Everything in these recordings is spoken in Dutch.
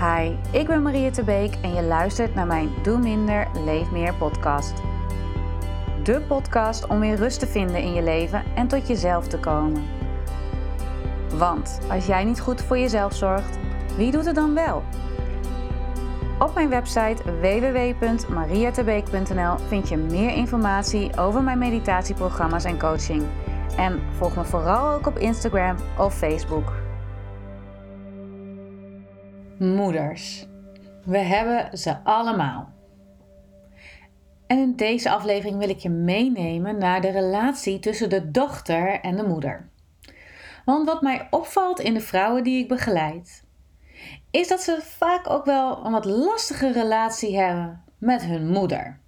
Hi, ik ben Maria Tebeek en je luistert naar mijn Doe Minder, Leef Meer podcast. De podcast om weer rust te vinden in je leven en tot jezelf te komen. Want als jij niet goed voor jezelf zorgt, wie doet het dan wel? Op mijn website www.mariatebeek.nl vind je meer informatie over mijn meditatieprogramma's en coaching. En volg me vooral ook op Instagram of Facebook. Moeders. We hebben ze allemaal. En in deze aflevering wil ik je meenemen naar de relatie tussen de dochter en de moeder. Want wat mij opvalt in de vrouwen die ik begeleid, is dat ze vaak ook wel een wat lastige relatie hebben met hun moeder.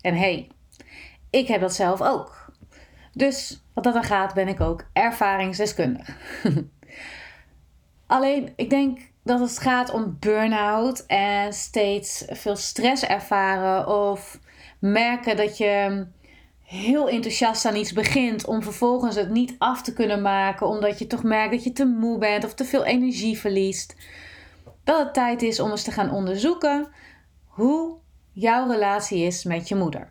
En hé, hey, ik heb dat zelf ook. Dus wat dat dan gaat, ben ik ook ervaringsdeskundig. Alleen, ik denk dat het gaat om burn-out en steeds veel stress ervaren of merken dat je heel enthousiast aan iets begint om vervolgens het niet af te kunnen maken omdat je toch merkt dat je te moe bent of te veel energie verliest. Dat het tijd is om eens te gaan onderzoeken hoe jouw relatie is met je moeder.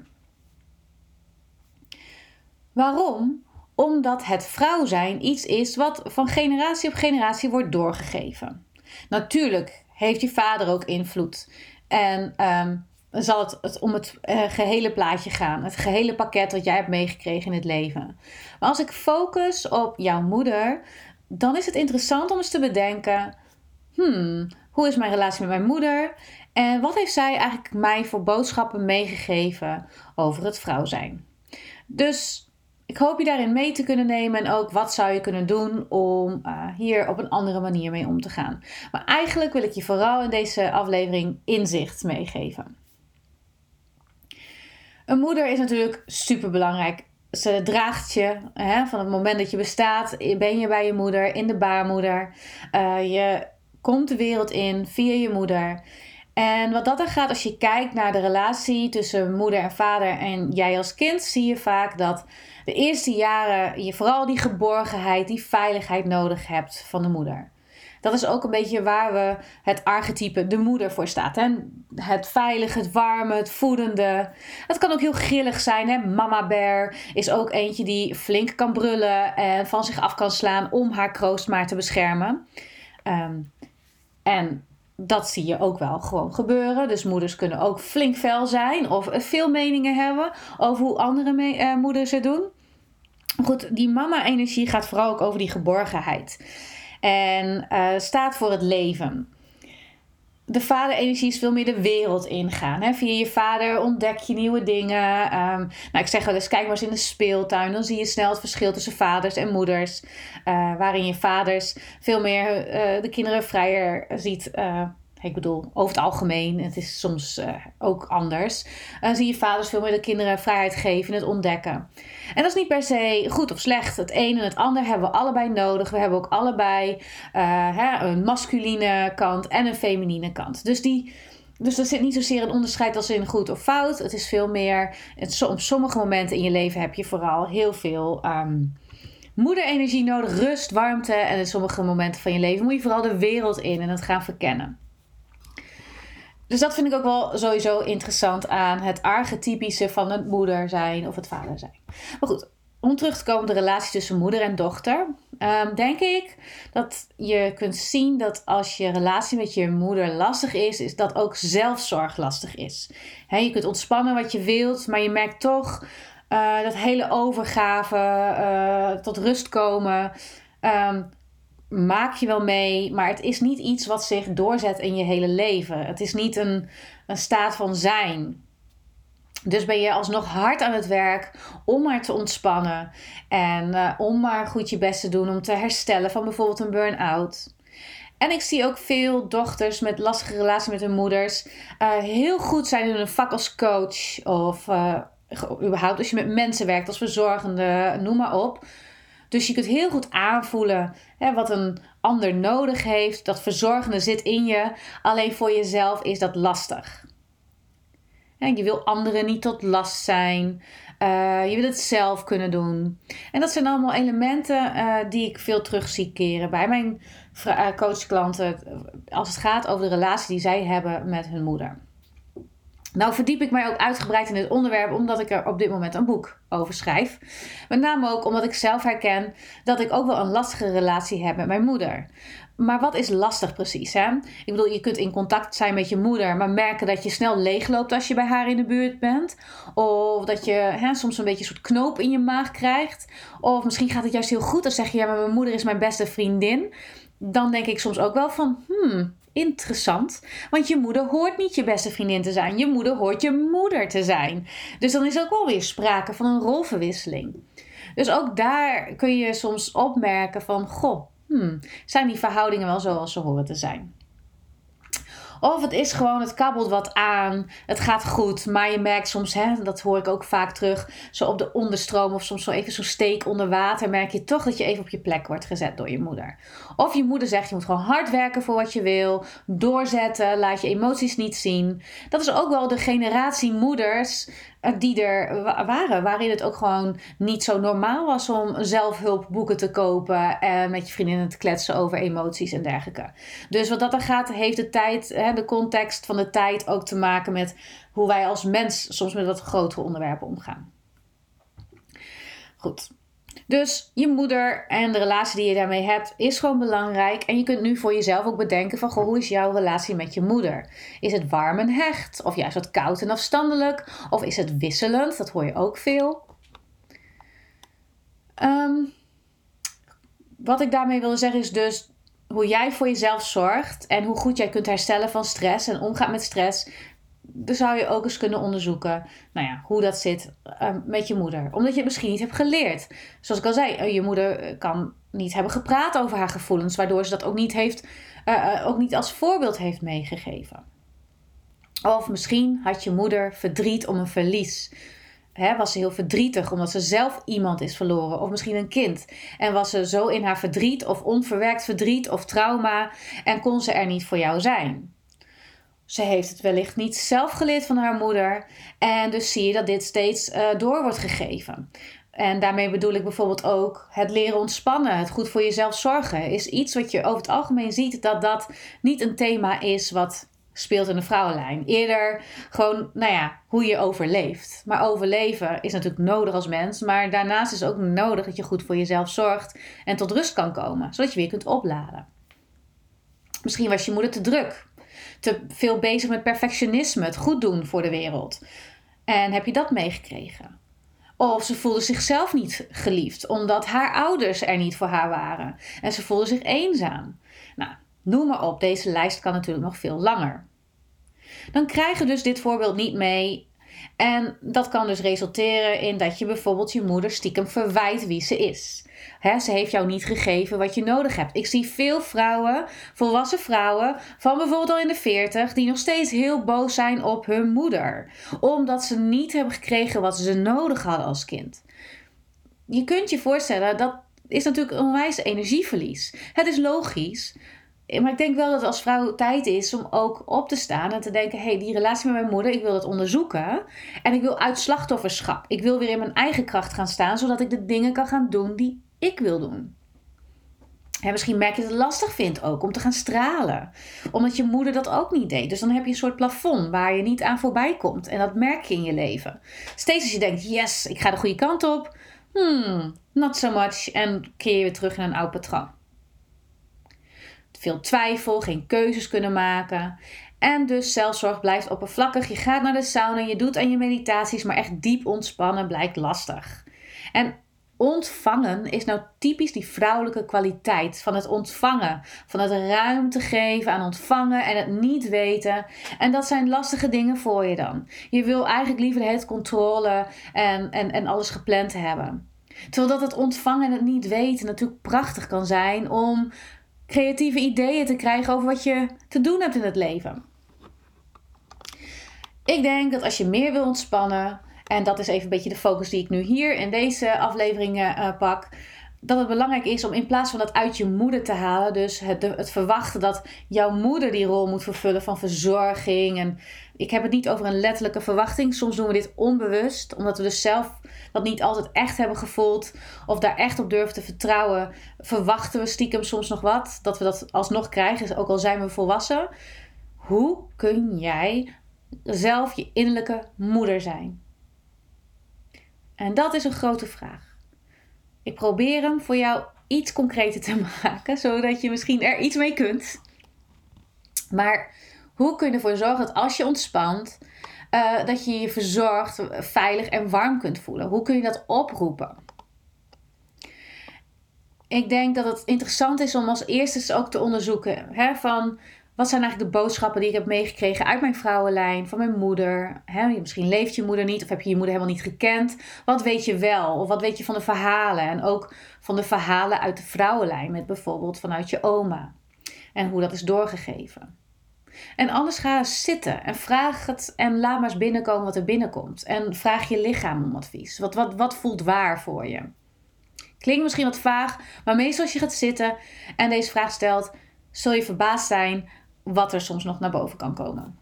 Waarom? Omdat het vrouw zijn iets is wat van generatie op generatie wordt doorgegeven. Natuurlijk heeft je vader ook invloed. En um, zal het, het om het uh, gehele plaatje gaan. Het gehele pakket wat jij hebt meegekregen in het leven. Maar als ik focus op jouw moeder, dan is het interessant om eens te bedenken: hmm, hoe is mijn relatie met mijn moeder? En wat heeft zij eigenlijk mij voor boodschappen meegegeven over het vrouw zijn? Dus ik hoop je daarin mee te kunnen nemen en ook wat zou je kunnen doen om uh, hier op een andere manier mee om te gaan. Maar eigenlijk wil ik je vooral in deze aflevering inzicht meegeven. Een moeder is natuurlijk super belangrijk. Ze draagt je hè, van het moment dat je bestaat, ben je bij je moeder, in de baarmoeder. Uh, je komt de wereld in via je moeder. En wat dat er gaat, als je kijkt naar de relatie tussen moeder en vader en jij als kind, zie je vaak dat de eerste jaren je vooral die geborgenheid, die veiligheid nodig hebt van de moeder. Dat is ook een beetje waar we het archetype de moeder voor staat. Hè? Het veilige, het warme, het voedende. Het kan ook heel grillig zijn. Hè? Mama bear is ook eentje die flink kan brullen en van zich af kan slaan om haar kroost maar te beschermen. Um, en dat zie je ook wel gewoon gebeuren. Dus moeders kunnen ook flink fel zijn of veel meningen hebben over hoe andere uh, moeders het doen. Goed, die mama-energie gaat vooral ook over die geborgenheid. En uh, staat voor het leven. De vader-energie is veel meer de wereld ingaan. Hè? Via je vader ontdek je nieuwe dingen. Um, nou, ik zeg wel eens, kijk maar eens in de speeltuin. Dan zie je snel het verschil tussen vaders en moeders. Uh, waarin je vaders veel meer uh, de kinderen vrijer ziet ik bedoel, over het algemeen, het is soms uh, ook anders. Uh, zie je vaders veel meer de kinderen vrijheid geven het ontdekken. En dat is niet per se goed of slecht. Het een en het ander hebben we allebei nodig. We hebben ook allebei uh, hè, een masculine kant en een feminine kant. Dus, die, dus er zit niet zozeer een onderscheid als in goed of fout. Het is veel meer, het, op sommige momenten in je leven heb je vooral heel veel. Um, moederenergie nodig, rust, warmte. En in sommige momenten van je leven moet je vooral de wereld in en het gaan verkennen. Dus dat vind ik ook wel sowieso interessant aan het archetypische van het moeder zijn of het vader zijn. Maar goed, om terug te komen op de relatie tussen moeder en dochter, um, denk ik dat je kunt zien dat als je relatie met je moeder lastig is, is dat ook zelfzorg lastig is. je kunt ontspannen wat je wilt, maar je merkt toch uh, dat hele overgave, uh, tot rust komen. Um, maak je wel mee, maar het is niet iets wat zich doorzet in je hele leven. Het is niet een, een staat van zijn. Dus ben je alsnog hard aan het werk om maar te ontspannen en uh, om maar goed je best te doen om te herstellen van bijvoorbeeld een burn-out. En ik zie ook veel dochters met lastige relaties met hun moeders uh, heel goed zijn in een vak als coach of uh, überhaupt als je met mensen werkt als verzorgende, noem maar op. Dus je kunt heel goed aanvoelen hè, wat een ander nodig heeft. Dat verzorgende zit in je. Alleen voor jezelf is dat lastig. je wil anderen niet tot last zijn. Uh, je wil het zelf kunnen doen. En dat zijn allemaal elementen uh, die ik veel terug zie keren bij mijn coachklanten. Als het gaat over de relatie die zij hebben met hun moeder. Nou verdiep ik mij ook uitgebreid in dit onderwerp omdat ik er op dit moment een boek over schrijf. Met name ook omdat ik zelf herken dat ik ook wel een lastige relatie heb met mijn moeder. Maar wat is lastig precies? Hè? Ik bedoel, je kunt in contact zijn met je moeder, maar merken dat je snel leegloopt als je bij haar in de buurt bent. Of dat je hè, soms een beetje een soort knoop in je maag krijgt. Of misschien gaat het juist heel goed. Dan zeg je, ja, maar mijn moeder is mijn beste vriendin. Dan denk ik soms ook wel van, hmm, interessant. Want je moeder hoort niet je beste vriendin te zijn. Je moeder hoort je moeder te zijn. Dus dan is ook wel weer sprake van een rolverwisseling. Dus ook daar kun je soms opmerken van, goh, hmm, zijn die verhoudingen wel zoals ze horen te zijn? Of het is gewoon, het kabbelt wat aan, het gaat goed, maar je merkt soms, hè, dat hoor ik ook vaak terug, zo op de onderstroom of soms zo even zo'n steek onder water, merk je toch dat je even op je plek wordt gezet door je moeder. Of je moeder zegt, je moet gewoon hard werken voor wat je wil, doorzetten, laat je emoties niet zien. Dat is ook wel de generatie moeders eh, die er waren, waarin het ook gewoon niet zo normaal was om zelfhulpboeken te kopen en met je vriendinnen te kletsen over emoties en dergelijke. Dus wat dat er gaat, heeft de tijd, de context van de tijd ook te maken met hoe wij als mens soms met wat grotere onderwerpen omgaan. Goed. Dus je moeder en de relatie die je daarmee hebt is gewoon belangrijk. En je kunt nu voor jezelf ook bedenken van goh, hoe is jouw relatie met je moeder? Is het warm en hecht? Of juist wat koud en afstandelijk? Of is het wisselend? Dat hoor je ook veel. Ehm, wat ik daarmee wilde zeggen is dus hoe jij voor jezelf zorgt en hoe goed jij kunt herstellen van stress en omgaat met stress dan zou je ook eens kunnen onderzoeken nou ja, hoe dat zit uh, met je moeder. Omdat je het misschien niet hebt geleerd. Zoals ik al zei, uh, je moeder eh, kan niet hebben gepraat over haar gevoelens, waardoor ze dat ook niet, heeft, uh, ook niet als voorbeeld heeft meegegeven. Of misschien had je moeder verdriet om een verlies. Was ze heel verdrietig omdat ze zelf iemand is verloren, of misschien een kind. En was ze zo in haar verdriet, of onverwerkt verdriet, of trauma, en kon ze er niet voor jou zijn. Ze heeft het wellicht niet zelf geleerd van haar moeder. En dus zie je dat dit steeds uh, door wordt gegeven. En daarmee bedoel ik bijvoorbeeld ook het leren ontspannen, het goed voor jezelf zorgen. Is iets wat je over het algemeen ziet dat dat niet een thema is wat speelt in de vrouwenlijn. Eerder gewoon, nou ja, hoe je overleeft. Maar overleven is natuurlijk nodig als mens. Maar daarnaast is het ook nodig dat je goed voor jezelf zorgt en tot rust kan komen, zodat je weer kunt opladen. Misschien was je moeder te druk te veel bezig met perfectionisme, het goed doen voor de wereld. En heb je dat meegekregen? Of ze voelde zichzelf niet geliefd, omdat haar ouders er niet voor haar waren. En ze voelde zich eenzaam. Nou, noem maar op, deze lijst kan natuurlijk nog veel langer. Dan krijg je dus dit voorbeeld niet mee en dat kan dus resulteren in dat je bijvoorbeeld je moeder stiekem verwijt wie ze is. ze heeft jou niet gegeven wat je nodig hebt. Ik zie veel vrouwen, volwassen vrouwen, van bijvoorbeeld al in de 40, die nog steeds heel boos zijn op hun moeder. Omdat ze niet hebben gekregen wat ze nodig hadden als kind. Je kunt je voorstellen, dat is natuurlijk een onwijs energieverlies. Het is logisch maar ik denk wel dat als vrouw tijd is om ook op te staan en te denken: hé, hey, die relatie met mijn moeder, ik wil dat onderzoeken. En ik wil uit slachtofferschap. Ik wil weer in mijn eigen kracht gaan staan, zodat ik de dingen kan gaan doen die ik wil doen. En misschien merk je dat het lastig vindt ook om te gaan stralen. Omdat je moeder dat ook niet deed. Dus dan heb je een soort plafond waar je niet aan voorbij komt. En dat merk je in je leven. Steeds als je denkt, yes, ik ga de goede kant op. Hmm, not so much. En keer je weer terug in een oud patroon veel twijfel, geen keuzes kunnen maken. En dus zelfzorg blijft oppervlakkig. Je gaat naar de sauna, je doet aan je meditaties, maar echt diep ontspannen blijkt lastig. En ontvangen is nou typisch die vrouwelijke kwaliteit van het ontvangen, van het ruimte geven aan ontvangen en het niet weten. En dat zijn lastige dingen voor je dan. Je wil eigenlijk liever het controle en, en, en alles gepland hebben. Terwijl dat het ontvangen en het niet weten natuurlijk prachtig kan zijn om creatieve ideeën te krijgen over wat je te doen hebt in het leven. Ik denk dat als je meer wil ontspannen, en dat is even een beetje de focus die ik nu hier in deze afleveringen uh, pak, dat het belangrijk is om in plaats van dat uit je moeder te halen, dus het, het verwachten dat jouw moeder die rol moet vervullen van verzorging. En ik heb het niet over een letterlijke verwachting. Soms doen we dit onbewust, omdat we dus zelf dat niet altijd echt hebben gevoeld of daar echt op durven te vertrouwen. Verwachten we stiekem soms nog wat, dat we dat alsnog krijgen, ook al zijn we volwassen. Hoe kun jij zelf je innerlijke moeder zijn? En dat is een grote vraag. Ik probeer hem voor jou iets concreter te maken, zodat je misschien er iets mee kunt. Maar hoe kun je ervoor zorgen dat als je ontspant, uh, dat je je verzorgd, veilig en warm kunt voelen? Hoe kun je dat oproepen? Ik denk dat het interessant is om als eerste ook te onderzoeken hè, van wat zijn eigenlijk de boodschappen die ik heb meegekregen uit mijn vrouwenlijn, van mijn moeder? misschien leeft je moeder niet of heb je je moeder helemaal niet gekend. Wat weet je wel? Of wat weet je van de verhalen? En ook van de verhalen uit de vrouwenlijn, met bijvoorbeeld vanuit je oma. En hoe dat is doorgegeven. En anders ga zitten en vraag het en laat maar eens binnenkomen wat er binnenkomt. En vraag je lichaam om advies. Wat, wat, wat voelt waar voor je? Klinkt misschien wat vaag, maar meestal als je gaat zitten en deze vraag stelt, zul je verbaasd zijn wat er soms nog naar boven kan komen.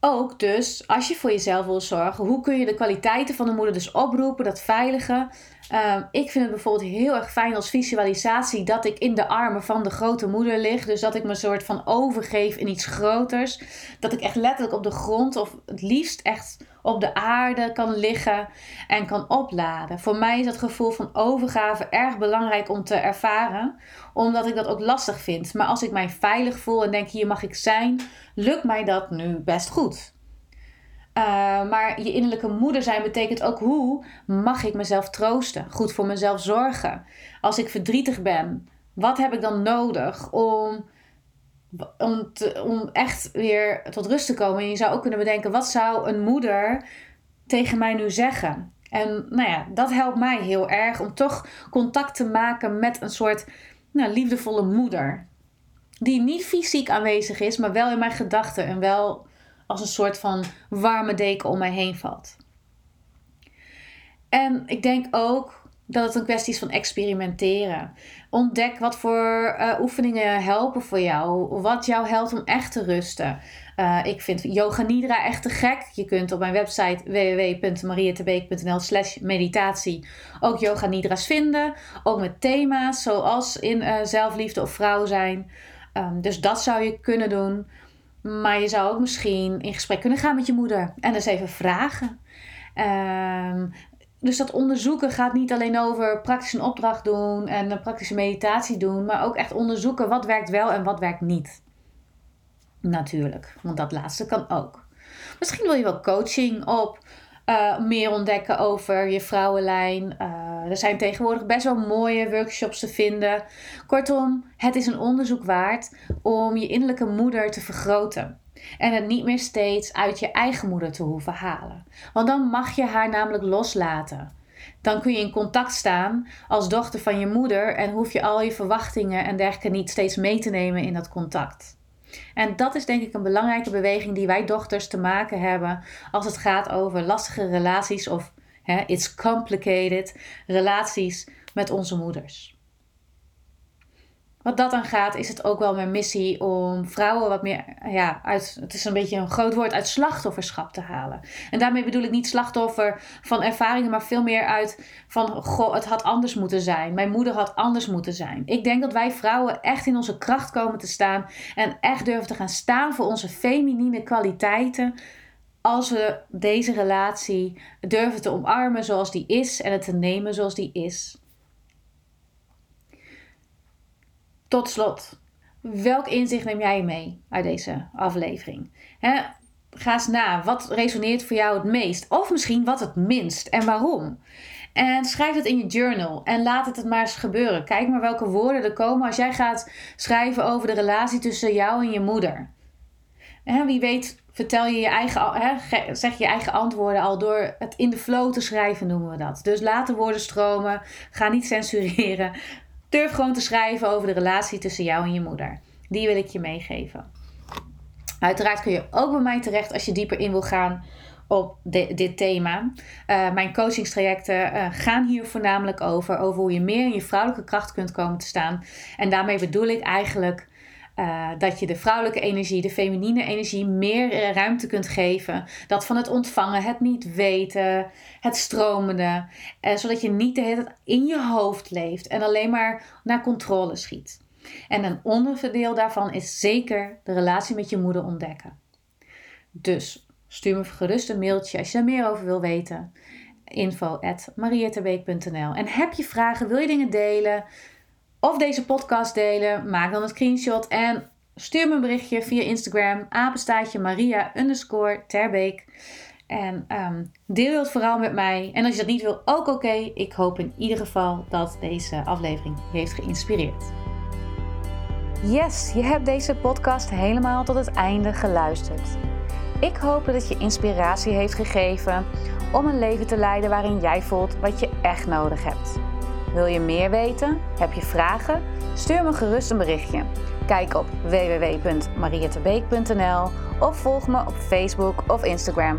Ook dus, als je voor jezelf wil zorgen, hoe kun je de kwaliteiten van de moeder dus oproepen, dat veilige. Ehm, ik vind het bijvoorbeeld heel erg fijn als visualisatie dat ik in de armen van de grote moeder lig. Dus dat ik me een soort van overgeef in iets groters. Dat ik echt letterlijk op de grond of het liefst echt op de aarde kan liggen en kan opladen. Voor mij is dat gevoel van overgave erg belangrijk om te ervaren, omdat ik dat ook lastig vind. Maar als ik mij veilig voel en denk hier mag ik zijn, lukt mij dat nu best goed. Uh, maar je innerlijke moeder zijn betekent ook hoe mag ik mezelf troosten, goed voor mezelf zorgen. Als ik verdrietig ben, wat heb ik dan nodig om om, om echt weer tot rust te komen. En je zou ook kunnen bedenken, wat zou een moeder tegen mij nu zeggen? En nou ja, dat helpt mij heel erg om toch contact te maken met een soort nou, liefdevolle moeder. Die niet fysiek aanwezig is, maar wel in mijn gedachten en wel als een soort van warme deken om mij heen valt. En ik denk ook dat het een kwestie is van experimenteren. Ontdek wat voor uh, oefeningen helpen voor jou. Wat jou helpt om echt te rusten. Uh, ik vind Yoga Nidra echt te gek. Je kunt op mijn website www.mariatebeek.nl slash meditatie ook Yoga Nidra's vinden. Ook met thema's zoals in uh, zelfliefde of vrouw zijn. Um, dus dat zou je kunnen doen. Maar je zou ook misschien in gesprek kunnen gaan met je moeder. En eens even vragen. Um, dus dat onderzoeken gaat niet alleen over praktisch een opdracht doen en een praktische meditatie doen, maar ook echt onderzoeken wat werkt wel en wat werkt niet. Natuurlijk, want dat laatste kan ook. Misschien wil je wel coaching op, uh, meer ontdekken over je vrouwenlijn. Uh, er zijn tegenwoordig best wel mooie workshops te vinden. Kortom, het is een onderzoek waard om je innerlijke moeder te vergroten. En het niet meer steeds uit je eigen moeder te hoeven halen. Want dan mag je haar namelijk loslaten. Dan kun je in contact staan als dochter van je moeder en hoef je al je verwachtingen en dergelijke niet steeds mee te nemen in dat contact. En dat is denk ik een belangrijke beweging die wij dochters te maken hebben als het gaat over lastige relaties of hè, it's complicated relaties met onze moeders wat dat dan gaat, is het ook wel mijn missie om vrouwen wat meer, ja, uit, het is een beetje een groot woord, uit slachtofferschap te halen. En daarmee bedoel ik niet slachtoffer van ervaringen, maar veel meer uit van, goh, het had anders moeten zijn. Mijn moeder had anders moeten zijn. Ik denk dat wij vrouwen echt in onze kracht komen te staan en echt durven te gaan staan voor onze feminine kwaliteiten. Als we deze relatie durven te omarmen zoals die is en het te nemen zoals die is. Tot slot, welk inzicht neem jij mee uit deze aflevering? ga eens na, wat resoneert voor jou het meest? Of misschien wat het minst en waarom? En schrijf het in je journal en laat het het maar eens gebeuren. Kijk maar welke woorden er komen als jij gaat schrijven over de relatie tussen jou en je moeder. Wie weet vertel je je eigen, hè, zeg je eigen antwoorden al door het in de flow te schrijven, noemen we dat. Dus laat de woorden stromen. Ga niet censureren. Durf gewoon te schrijven over de relatie tussen jou en je moeder. Die wil ik je meegeven. Uiteraard kun je ook bij mij terecht als je dieper in wil gaan op dit thema. Uh, mijn coachingstrajecten uh, gaan hier voornamelijk over. Over hoe je meer in je vrouwelijke kracht kunt komen te staan. En daarmee bedoel ik eigenlijk uh, dat je de vrouwelijke energie, de feminine energie, meer ruimte kunt geven. Dat van het ontvangen, het niet weten, het stromende. zodat je niet de hele tijd in je hoofd leeft en alleen maar naar controle schiet. En een onderdeel daarvan is zeker de relatie met je moeder ontdekken. Dus stuur me gerust een mailtje als je er meer over wil weten. info En heb je vragen, wil je dingen delen of deze podcast delen? Maak dan een screenshot en stuur me een berichtje via Instagram apenstaatje Maria underscore Terbeek. En um, deel het vooral met mij. En als je dat niet wil, ook oké. Ik hoop in ieder geval dat deze aflevering je heeft geïnspireerd. Yes, je hebt deze podcast helemaal tot het einde geluisterd. Ik hoop dat het je inspiratie heeft gegeven om een leven te leiden waarin jij voelt wat je echt nodig hebt. Wil je meer weten? Heb je vragen? Stuur me gerust een berichtje. Kijk op www.mariettebeek.nl of volg me op Facebook of Instagram